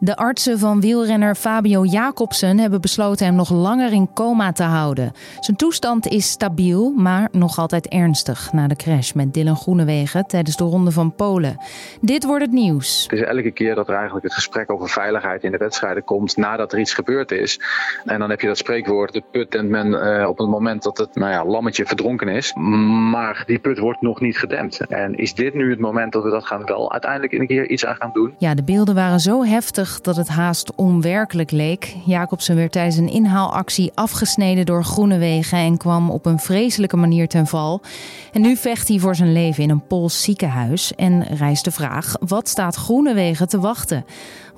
De artsen van wielrenner Fabio Jacobsen hebben besloten hem nog langer in coma te houden. Zijn toestand is stabiel, maar nog altijd ernstig na de crash met Dylan Groenewegen tijdens de Ronde van Polen. Dit wordt het nieuws. Het is elke keer dat er eigenlijk het gesprek over veiligheid in de wedstrijden komt nadat er iets gebeurd is. En dan heb je dat spreekwoord, de put en men uh, op het moment dat het nou ja, lammetje verdronken is. Maar die put wordt nog niet gedempt. En is dit nu het moment dat we dat gaan wel uiteindelijk een keer iets aan gaan doen? Ja, de beelden waren zo heftig dat het haast onwerkelijk leek. Jacobsen werd tijdens een inhaalactie afgesneden door Groenewegen en kwam op een vreselijke manier ten val. En nu vecht hij voor zijn leven in een Pools ziekenhuis en rijst de vraag: wat staat Groenewegen te wachten?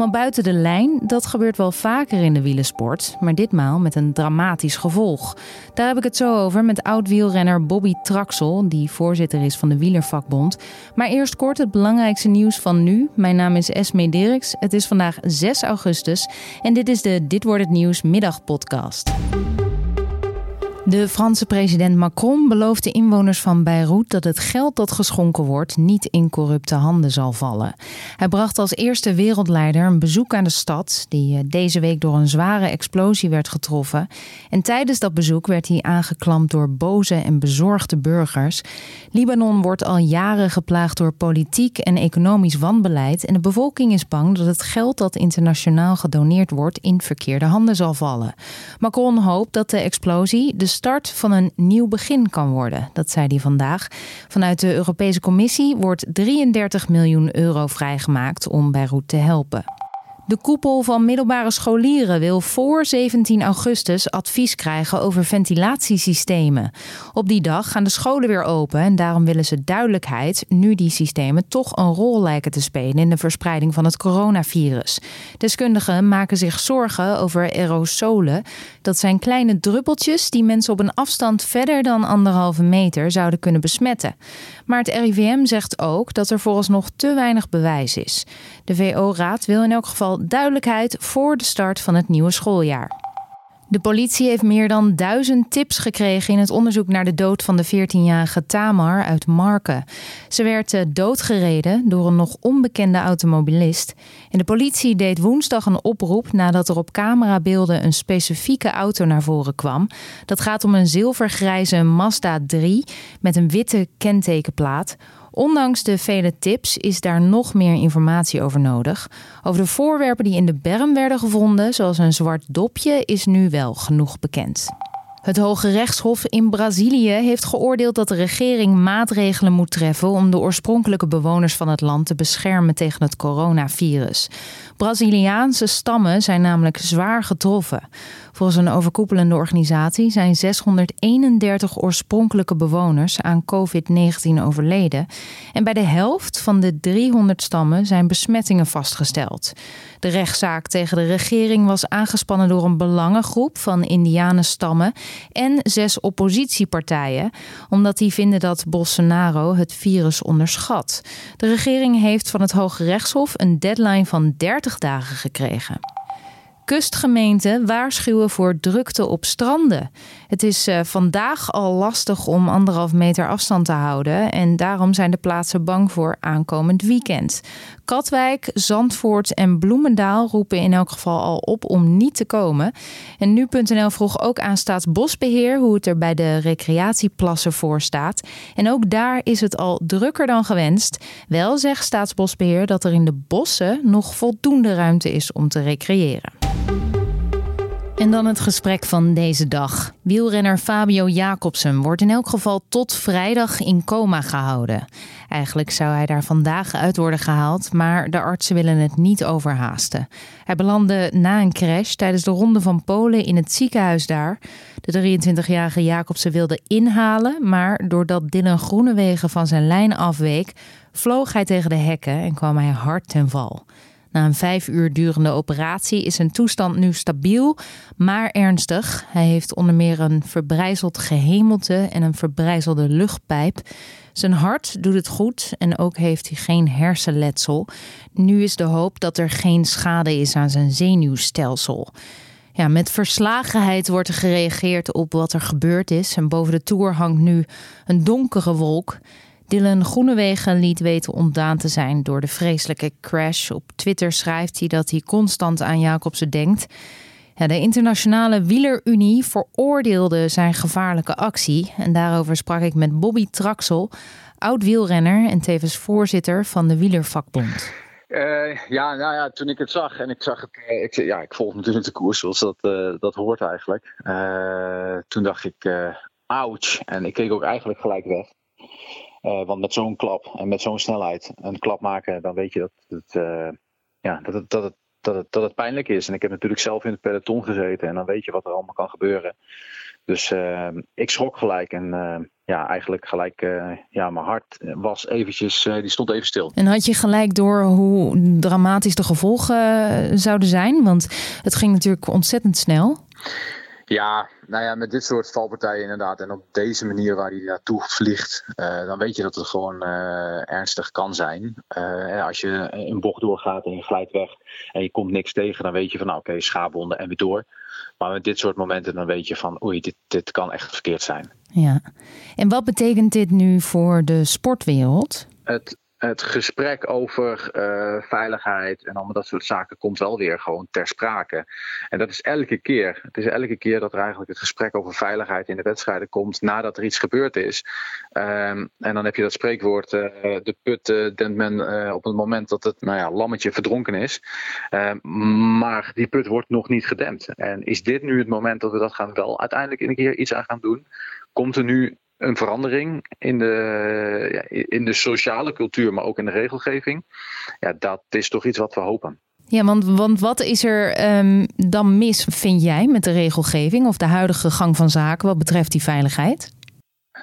Want buiten de lijn, dat gebeurt wel vaker in de wielersport, maar ditmaal met een dramatisch gevolg. Daar heb ik het zo over met oud-wielrenner Bobby Traxel, die voorzitter is van de Wielervakbond. Maar eerst kort het belangrijkste nieuws van nu. Mijn naam is Esme Dirks. Het is vandaag 6 augustus en dit is de Dit wordt het nieuws middagpodcast. De Franse president Macron belooft de inwoners van Beirut dat het geld dat geschonken wordt niet in corrupte handen zal vallen. Hij bracht als eerste wereldleider een bezoek aan de stad, die eh, deze week door een zware explosie werd getroffen. En tijdens dat bezoek werd hij aangeklampt door boze en bezorgde burgers. Libanon wordt al jaren geplaagd door politiek en economisch wanbeleid. En de bevolking is bang dat het geld dat internationaal gedoneerd wordt in verkeerde handen zal vallen. Macron hoopt dat de explosie de start van een nieuw begin kan worden. Dat zei hij vandaag. Vanuit de Europese Commissie wordt 33 miljoen euro vrijgemaakt om Beirut te helpen. De koepel van middelbare scholieren wil voor 17 augustus advies krijgen over ventilatiesystemen. Op die dag gaan de scholen weer open en daarom willen ze duidelijkheid nu die systemen toch een rol lijken te spelen in de verspreiding van het coronavirus. Deskundigen maken zich zorgen over aerosolen. Dat zijn kleine druppeltjes die mensen op een afstand verder dan anderhalve meter zouden kunnen besmetten. Maar het RIVM zegt ook dat er vooralsnog te weinig bewijs is. De VO-raad wil in elk geval duidelijkheid voor de start van het nieuwe schooljaar. De politie heeft meer dan duizend tips gekregen in het onderzoek naar de dood van de 14-jarige Tamar uit Marken. Ze werd eh, doodgereden door een nog onbekende automobilist. En de politie deed woensdag een oproep nadat er op camerabeelden een specifieke auto naar voren kwam. Dat gaat om een zilvergrijze Mazda 3 met een witte kentekenplaat. Ondanks de vele tips is daar nog meer informatie over nodig. Over de voorwerpen die in de berm werden gevonden, zoals een zwart dopje, is nu wel genoeg bekend. Het Hoge Rechtshof in Brazilië heeft geoordeeld dat de regering maatregelen moet treffen om de oorspronkelijke bewoners van het land te beschermen tegen het coronavirus. Braziliaanse stammen zijn namelijk zwaar getroffen. Volgens een overkoepelende organisatie zijn 631 oorspronkelijke bewoners aan COVID-19 overleden. En bij de helft van de 300 stammen zijn besmettingen vastgesteld. De rechtszaak tegen de regering was aangespannen door een belangengroep van Indianenstammen en zes oppositiepartijen, omdat die vinden dat Bolsonaro het virus onderschat. De regering heeft van het Hoge Rechtshof een deadline van 30 dagen gekregen. Kustgemeenten waarschuwen voor drukte op stranden. Het is uh, vandaag al lastig om anderhalf meter afstand te houden. En daarom zijn de plaatsen bang voor aankomend weekend. Katwijk, Zandvoort en Bloemendaal roepen in elk geval al op om niet te komen. En nu.nl vroeg ook aan Staatsbosbeheer hoe het er bij de recreatieplassen voor staat. En ook daar is het al drukker dan gewenst. Wel zegt Staatsbosbeheer dat er in de bossen nog voldoende ruimte is om te recreëren. En dan het gesprek van deze dag. Wielrenner Fabio Jacobsen wordt in elk geval tot vrijdag in coma gehouden. Eigenlijk zou hij daar vandaag uit worden gehaald, maar de artsen willen het niet overhaasten. Hij belandde na een crash tijdens de Ronde van Polen in het ziekenhuis daar. De 23-jarige Jacobsen wilde inhalen, maar doordat Dylan Groenewegen van zijn lijn afweek, vloog hij tegen de hekken en kwam hij hard ten val. Na een vijf uur durende operatie is zijn toestand nu stabiel, maar ernstig. Hij heeft onder meer een verbrijzeld gehemelte en een verbrijzelde luchtpijp. Zijn hart doet het goed en ook heeft hij geen hersenletsel. Nu is de hoop dat er geen schade is aan zijn zenuwstelsel. Ja, met verslagenheid wordt er gereageerd op wat er gebeurd is. En boven de toer hangt nu een donkere wolk. Dylan Groenewegen liet weten ontdaan te zijn door de vreselijke crash. Op Twitter schrijft hij dat hij constant aan Jacobsen denkt. Ja, de Internationale Wielerunie veroordeelde zijn gevaarlijke actie. En daarover sprak ik met Bobby Traxel, oud wielrenner en tevens voorzitter van de Wielervakbond. Uh, ja, nou ja, toen ik het zag en ik zag het, uh, ik, ja, ik volg natuurlijk de koers zoals dat, uh, dat hoort eigenlijk. toen dacht ik, ouch. En ik keek ook eigenlijk gelijk weg. Want met zo'n klap en met zo'n snelheid een klap maken, dan weet je dat het, ja, dat, het, dat, het, dat, het, dat het pijnlijk is. En ik heb natuurlijk zelf in het peloton gezeten en dan weet je wat er allemaal kan gebeuren. Dus ik schrok gelijk en ja, eigenlijk gelijk, ja, mijn hart was eventjes, die stond even stil. En had je gelijk door hoe dramatisch de gevolgen eh, zouden zijn? Want het ging natuurlijk ontzettend snel. Ja, nou ja, met dit soort valpartijen inderdaad. En op deze manier waar hij naartoe vliegt, uh, dan weet je dat het gewoon uh, ernstig kan zijn. Uh, als je een bocht doorgaat en je glijdt weg en je komt niks tegen, dan weet je van nou oké, okay, schaafwonden en weer door. Maar met dit soort momenten dan weet je van oei, dit, dit kan echt verkeerd zijn. Ja, en wat betekent dit nu voor de sportwereld? Het het gesprek over uh, veiligheid en allemaal dat soort zaken komt wel weer gewoon ter sprake. En dat is elke keer. Het is elke keer dat er eigenlijk het gesprek over veiligheid in de wedstrijden komt nadat er iets gebeurd is. Um, en dan heb je dat spreekwoord, uh, de put uh, men op het moment dat het nou ja, lammetje verdronken is. Ehm, maar die put wordt nog niet gedempt. En is dit nu het moment dat we dat gaan wel uiteindelijk een keer iets aan gaan doen? Komt er nu een verandering in de, ja, in de sociale cultuur, maar ook in de regelgeving. Ja, dat is toch iets wat we hopen. Ja, want, want wat is er um, dan mis, vind jij, met de regelgeving of de huidige gang van zaken wat betreft die veiligheid?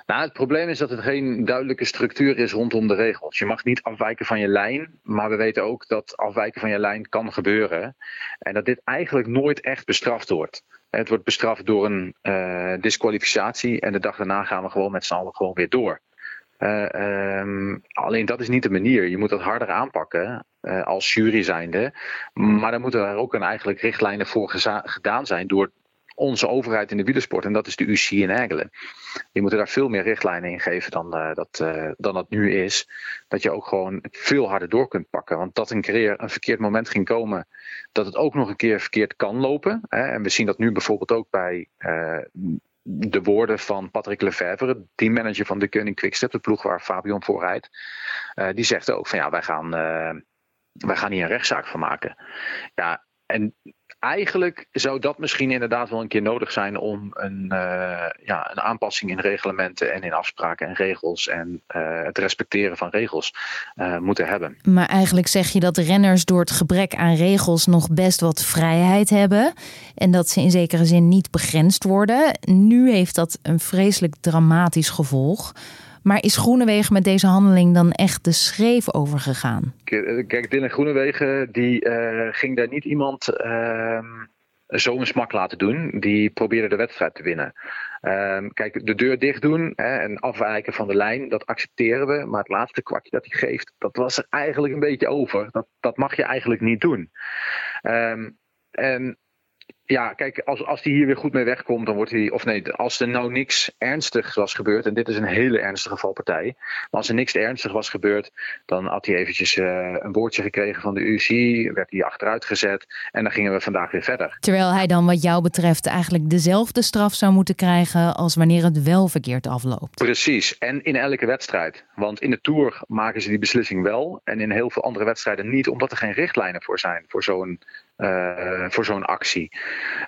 Nou, het probleem is dat er geen duidelijke structuur is rondom de regels. Je mag niet afwijken van je lijn, maar we weten ook dat afwijken van je lijn kan gebeuren. En dat dit eigenlijk nooit echt bestraft wordt. Het wordt bestraft door een uh, disqualificatie en de dag daarna gaan we gewoon met z'n allen gewoon weer door. Uh, um, alleen dat is niet de manier. Je moet dat harder aanpakken uh, als jury zijnde. Maar dan moeten er ook een eigenlijk richtlijnen voor gedaan zijn door onze overheid in de wielersport. En dat is de UCI in Egelen. Die moeten daar veel meer richtlijnen in geven dan, uh, dat, uh, dan dat nu is. Dat je ook gewoon veel harder door kunt pakken. Want dat een keer een verkeerd moment ging komen. Dat het ook nog een keer verkeerd kan lopen. Hè? En we zien dat nu bijvoorbeeld ook bij uh, de woorden van Patrick Lefevre, teammanager van de Koning Quickstep, de ploeg waar Fabian voor rijdt. die zegt ook van ja, wij gaan, wij gaan hier een rechtszaak van maken. Ja, en eigenlijk zou dat misschien inderdaad wel een keer nodig zijn om een, uh, ja, een aanpassing in reglementen en in afspraken en regels en uh, het respecteren van regels uh, moeten hebben. Maar eigenlijk zeg je dat renners door het gebrek aan regels nog best wat vrijheid hebben en dat ze in zekere zin niet begrensd worden. Nu heeft dat een vreselijk dramatisch gevolg. Maar is Groenewegen met deze handeling dan echt de schreef over gegaan? Kijk, Dylan Groenewegen die uh, ging daar niet iemand uh, zo een smak laten doen. Die probeerde de wedstrijd te winnen. Uh, kijk, de deur dicht doen hè, en afwijken van de lijn, dat accepteren we. Maar het laatste kwartje dat hij geeft, dat was er eigenlijk een beetje over. Dat, dat mag je eigenlijk niet doen. Ehm, en ja, kijk, als, als die hier weer goed mee wegkomt, dan wordt hij. Of nee, als er nou niks ernstigs was gebeurd. En dit is een hele ernstige valpartij. Maar als er niks ernstig was gebeurd, dan had hij eventjes uh, een woordje gekregen van de UCI. Werd hij achteruit gezet. En dan gingen we vandaag weer verder. Terwijl hij dan, wat jou betreft, eigenlijk dezelfde straf zou moeten krijgen. als wanneer het wel verkeerd afloopt. Precies. En in elke wedstrijd. Want in de tour maken ze die beslissing wel. En in heel veel andere wedstrijden niet, omdat er geen richtlijnen voor zijn. Voor zo'n voor zo'n actie.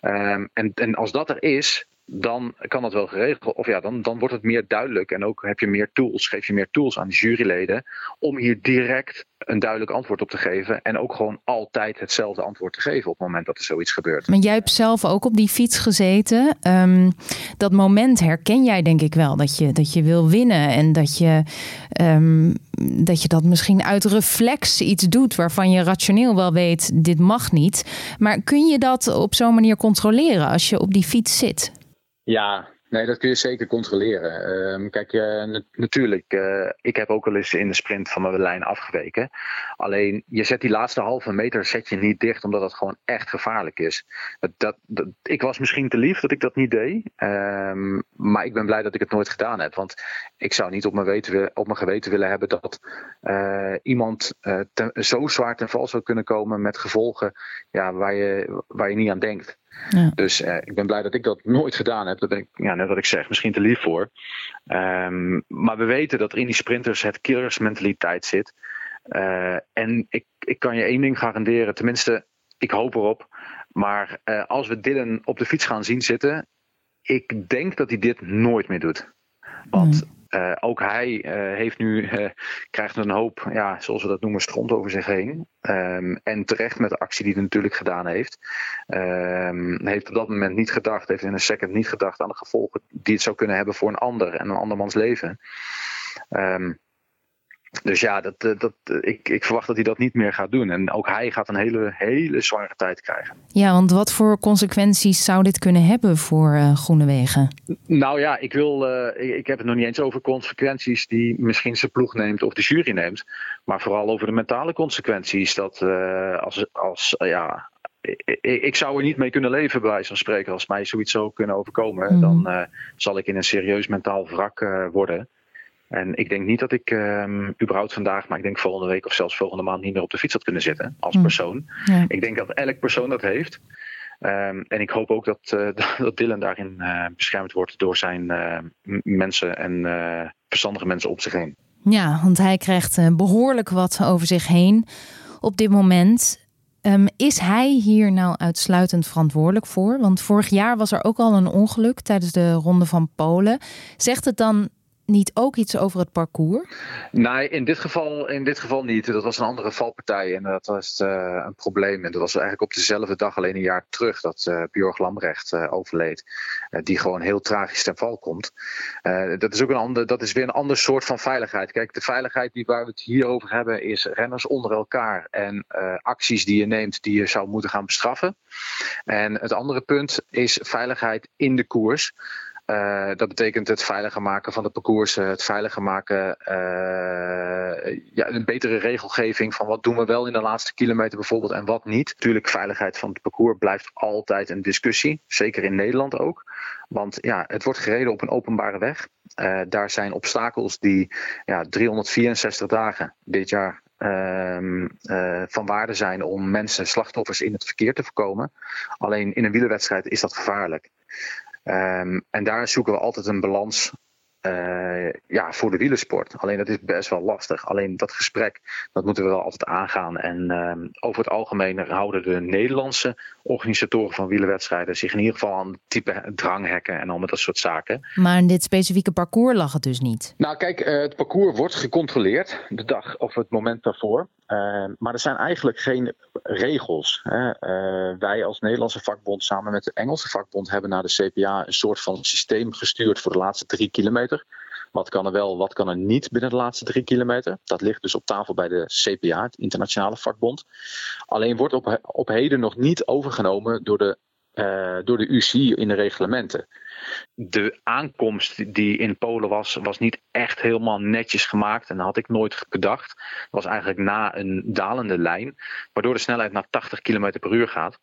Um, en, en als dat er is, dan kan dat wel geregeld. Of ja, dan, dan wordt het meer duidelijk. En ook heb je meer tools, geef je meer tools aan de juryleden. om hier direct een duidelijk antwoord op te geven. En ook gewoon altijd hetzelfde antwoord te geven op het moment dat er zoiets gebeurt. Maar jij hebt zelf ook op die fiets gezeten. Um, dat moment herken jij denk ik wel. Dat je, dat je wil winnen. En dat je, um, dat je dat misschien uit reflex iets doet. waarvan je rationeel wel weet: dit mag niet. Maar kun je dat op zo'n manier controleren als je op die fiets zit? Ja, Nee, dat kun je zeker controleren. Ehm, kijk, uh, natuurlijk, uh, ik heb ook al eens in de sprint van mijn lijn afgeweken. Alleen, je zet die laatste halve meter zet je niet dicht, omdat het gewoon echt gevaarlijk is. Dat, dat, ik was misschien te lief dat ik dat niet deed. Um, maar ik ben blij dat ik het nooit gedaan heb. Want ik zou niet op mijn, weten, op mijn geweten willen hebben dat uh, iemand zo zwaar ten val zou kunnen komen met gevolgen ja, waar, je, waar je niet aan denkt. Ja. Dus uh, ik ben blij dat ik dat nooit gedaan heb. Daar ben ik, ja, net wat ik zeg, misschien te lief voor. Um, maar we weten dat er in die sprinters het killersmentaliteit zit. Uh, en ik, ik kan je één ding garanderen, tenminste, ik hoop erop. Maar uh, als we Dylan op de fiets gaan zien zitten, ik denk dat hij dit nooit meer doet. Want mm. Uh, ook hij uh, heeft nu, uh, krijgt een hoop, ja, zoals we dat noemen, stront over zich heen. Um, en terecht met de actie die hij natuurlijk gedaan heeft. Um, heeft op dat moment niet gedacht, heeft in een second niet gedacht aan de gevolgen die het zou kunnen hebben voor een ander en een andermans leven. Um, dus ja, dat, eh, dat, eh, ik, ik verwacht dat hij dat niet meer gaat doen. En ook hij gaat een hele, hele zware tijd krijgen. Ja, want wat voor consequenties zou dit kunnen hebben voor uh, Groenewegen? Nou ja, ik, wil, uh, ik, heb het nog niet eens over consequenties die misschien zijn ploeg neemt of de jury neemt. Maar vooral over de mentale consequenties. Dat uh, als, als ja, ik, ik, zou er niet mee kunnen leven, bij wijze van spreken. Als mij zoiets zou kunnen overkomen, mm. dan uh, zal ik in een serieus mentaal wrak uh, worden. En ik denk niet dat ik um, überhaupt vandaag, maar ik denk volgende week of zelfs volgende maand niet meer op de fiets had kunnen zitten als mm. persoon. Ja. Ik denk dat elk persoon dat heeft. Um, en ik hoop ook dat, uh, dat Dylan daarin uh, beschermd wordt door zijn uh, mensen en verstandige mensen op zich heen. Ja, want hij krijgt behoorlijk wat over zich heen op dit moment. Um, is hij hier nou uitsluitend verantwoordelijk voor? Want vorig jaar was er ook al een ongeluk tijdens de Ronde van Polen. Zegt het dan niet ook iets over het parcours? Nee, in dit geval, in dit geval niet. Dat was een andere valpartij en dat was uh, een probleem. En dat was eigenlijk op dezelfde dag, alleen een jaar terug, dat uh, Björg Lambrecht uh, overleed. die gewoon heel tragisch ten val komt. dat, is ook een ander, dat is weer een ander soort van veiligheid. Kijk, de veiligheid die waar we het hier over hebben, is renners onder elkaar en acties die je neemt die je zou moeten gaan bestraffen. En het andere punt is veiligheid in de koers. Uh, dat betekent het veiliger maken van de parcoursen, het veiliger maken, uh, ja, een betere regelgeving van wat doen we wel in de laatste kilometer bijvoorbeeld en wat niet. Natuurlijk, veiligheid van het parcours blijft altijd een discussie, zeker in Nederland ook. Want ja, het wordt gereden op een openbare weg. Uh, daar zijn obstakels die ja, 364 dagen dit jaar uh, van waarde zijn om mensen, slachtoffers in het verkeer te voorkomen. Alleen in een wielerwedstrijd is dat gevaarlijk. Um, en daar zoeken we altijd een balans uh, ja, voor de wielersport. Alleen dat is best wel lastig. Alleen dat gesprek, dat moeten we wel altijd aangaan. En uh, over het algemeen houden de Nederlandse organisatoren van wielerwedstrijden zich in ieder geval aan type dranghekken en al met dat soort zaken. Maar in dit specifieke parcours lag het dus niet? Nou kijk, uh, het parcours wordt gecontroleerd de dag of het moment daarvoor. Uh, maar er zijn eigenlijk geen regels. Hè. Uh, wij als Nederlandse vakbond samen met de Engelse vakbond hebben naar de CPA een soort van systeem gestuurd voor de laatste drie kilometer. Wat kan er wel, wat kan er niet binnen de laatste drie kilometer? Dat ligt dus op tafel bij de CPA, het internationale vakbond. Alleen wordt op, op heden nog niet overgenomen door de, uh, door de UCI in de reglementen. De aankomst die in Polen was, was niet echt helemaal netjes gemaakt. En dat had ik nooit bedacht. Het was eigenlijk na een dalende lijn, waardoor de snelheid naar 80 km per uur gaat.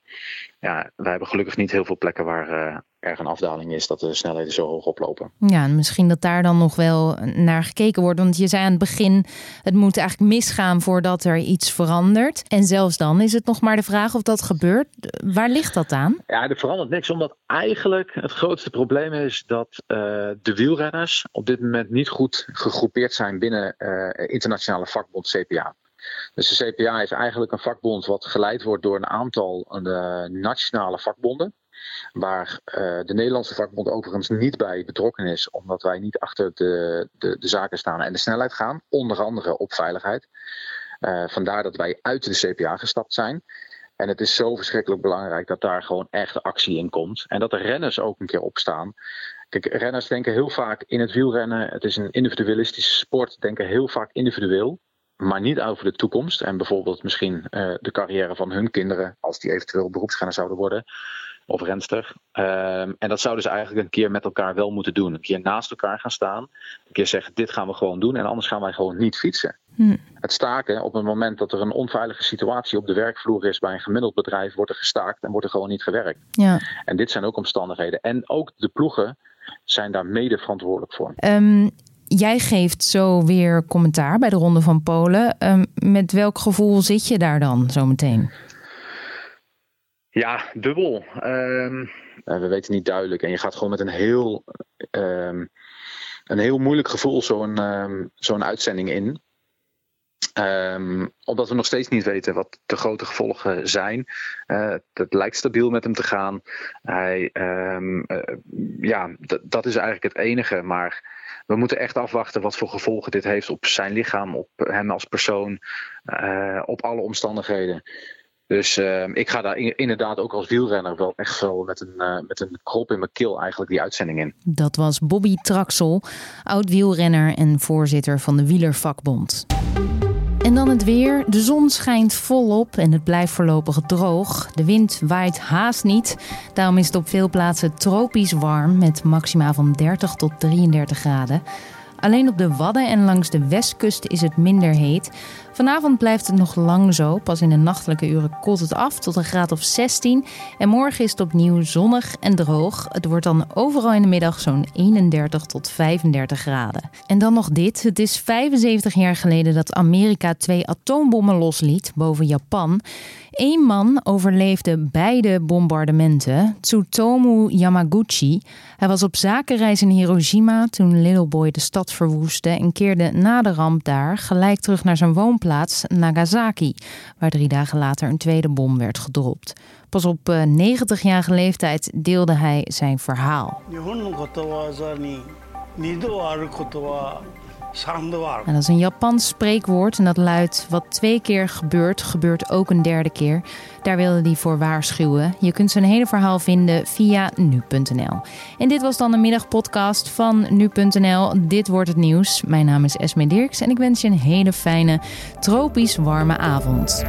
Ja, wij hebben gelukkig niet heel veel plekken waar, uh, erg een afdaling is dat de snelheden zo hoog oplopen. Ja, en misschien dat daar dan nog wel naar gekeken wordt. Want je zei aan het begin, het moet eigenlijk misgaan voordat er iets verandert. En zelfs dan is het nog maar de vraag of dat gebeurt. Waar ligt dat aan? Ja, er verandert niks, omdat eigenlijk het grootste probleem is dat uh, de wielrenners op dit moment niet goed gegroepeerd zijn binnen uh, internationale vakbond CPA. Dus de CPA is eigenlijk een vakbond wat geleid wordt door een aantal uh, nationale vakbonden. Waar de Nederlandse vakbond overigens niet bij betrokken is, omdat wij niet achter de, de, de zaken staan en de snelheid gaan, onder andere op veiligheid. Vandaar dat wij uit de CPA gestapt zijn. En het is zo verschrikkelijk belangrijk dat daar gewoon echt actie in komt. En dat de renners ook een keer opstaan. Kijk, renners denken heel vaak in het wielrennen, het is een individualistische sport, denken heel vaak individueel maar niet over de toekomst. En bijvoorbeeld misschien uh, de carrière van hun kinderen, als die eventueel beroepsrenner zouden worden. of renster. Ehm, en dat zouden ze eigenlijk een keer met elkaar wel moeten doen. Een keer naast elkaar gaan staan. Een keer zeggen: dit gaan we gewoon doen en anders gaan wij gewoon niet fietsen. Hm. Het staken op het moment dat er een onveilige situatie op de werkvloer is bij een gemiddeld bedrijf, wordt er gestaakt en wordt er gewoon niet gewerkt. Ja. En dit zijn ook omstandigheden. En ook de ploegen zijn daar mede verantwoordelijk voor. Um, jij geeft zo weer commentaar bij de Ronde van Polen. Um, met welk gevoel zit je daar dan zo meteen? Ja, dubbel. Um, we weten niet duidelijk. En je gaat gewoon met een heel, um, een heel moeilijk gevoel zo'n um, zo'n uitzending in. Omdat we nog steeds niet weten wat de grote gevolgen zijn. Uh, het lijkt stabiel met hem te gaan. Hij, uh, ja, dat is eigenlijk het enige. Maar we moeten echt afwachten wat voor gevolgen dit heeft op zijn lichaam, op hem als persoon, uh, op alle omstandigheden. Dus uh, ik ga daar inderdaad ook als wielrenner wel echt wel met een, met een krop in mijn keel eigenlijk die uitzending in. Dat was Bobby Traxel, oud wielrenner en voorzitter van de Wielervakbond. Dan het weer. De zon schijnt volop en het blijft voorlopig droog. De wind waait haast niet. Daarom is het op veel plaatsen tropisch warm met maxima van 30 tot 33 graden. Alleen op de Wadden en langs de westkust is het minder heet. Vanavond blijft het nog lang zo. Pas in de nachtelijke uren koelt het af tot een graad of 16. En morgen is het opnieuw zonnig en droog. Het wordt dan overal in de middag zo'n 31 tot 35 graden. En dan nog dit. Het is 75 jaar geleden dat Amerika twee atoombommen losliet boven Japan. Eén man overleefde beide bombardementen, Tsutomu Yamaguchi. Hij was op zakenreis in Hiroshima toen Little Boy de stad verwoestte en keerde na de ramp daar gelijk terug naar zijn woonplaats Nagasaki, waar drie dagen later een tweede bom werd gedropt. Pas op 90-jarige eh, leeftijd deelde hij zijn verhaal. En dat is een Japans spreekwoord en dat luidt: wat twee keer gebeurt, gebeurt ook een derde keer. Daar wilde hij voor waarschuwen. Je kunt zijn hele verhaal vinden via nu.nl. En dit was dan de middagpodcast van nu.nl. Dit wordt het nieuws. Mijn naam is Esme Dirks en ik wens je een hele fijne, tropisch warme avond.